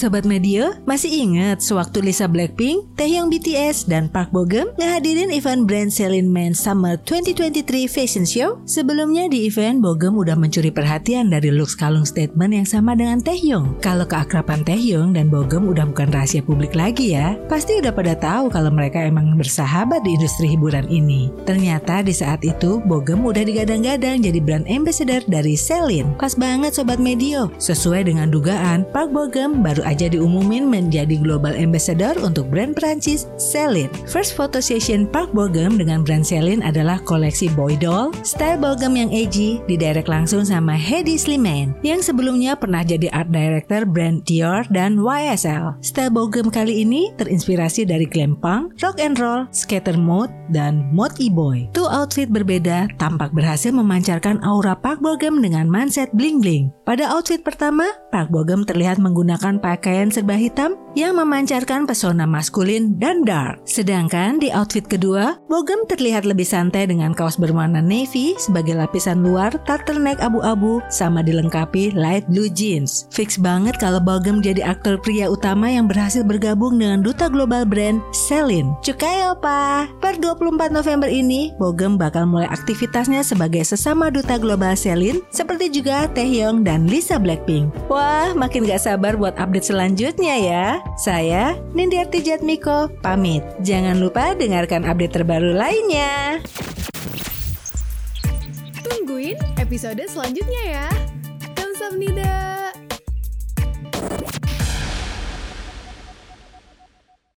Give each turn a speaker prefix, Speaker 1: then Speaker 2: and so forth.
Speaker 1: Sobat Media, masih ingat sewaktu Lisa Blackpink, Taehyung BTS, dan Park Bogum ngehadirin event brand Celine Men Summer 2023 Fashion Show? Sebelumnya di event, Bogum udah mencuri perhatian dari looks kalung statement yang sama dengan Taehyung. Kalau keakraban Taehyung dan Bogum udah bukan rahasia publik lagi ya, pasti udah pada tahu kalau mereka emang bersahabat di industri hiburan ini. Ternyata di saat itu, Bogum udah digadang-gadang jadi brand ambassador dari Celine. Pas banget Sobat Medio, sesuai dengan dugaan, Park Bogum baru aja diumumin menjadi Global Ambassador untuk brand Perancis Celine. First photo session Park Bogum dengan brand Celine adalah koleksi boy doll, style Bogum yang edgy, didirect langsung sama Hedi Slimane, yang sebelumnya pernah jadi art director brand Dior dan YSL. Style Bogum kali ini terinspirasi dari glam punk, rock and roll, skater mode, dan mode e-boy. Two outfit berbeda tampak berhasil memancarkan aura Park Bogum dengan mindset bling-bling. Pada outfit pertama, Park Bogum terlihat menggunakan pakaian serba hitam yang memancarkan pesona maskulin dan dark. Sedangkan di outfit kedua, Bogum terlihat lebih santai dengan kaos berwarna navy sebagai lapisan luar, turtleneck abu-abu, sama dilengkapi light blue jeans. Fix banget kalau Bogum jadi aktor pria utama yang berhasil bergabung dengan duta global brand Celine. Cukai opa! Per 24 November ini, Bogum bakal mulai aktivitasnya sebagai sesama duta global Celine, seperti juga Taehyung dan Lisa Blackpink. Wah, makin gak sabar buat update selanjutnya ya. Saya, Nindiarti Jatmiko, pamit. Jangan lupa dengarkan update terbaru lainnya.
Speaker 2: Tungguin episode selanjutnya ya. Kamsahamnida.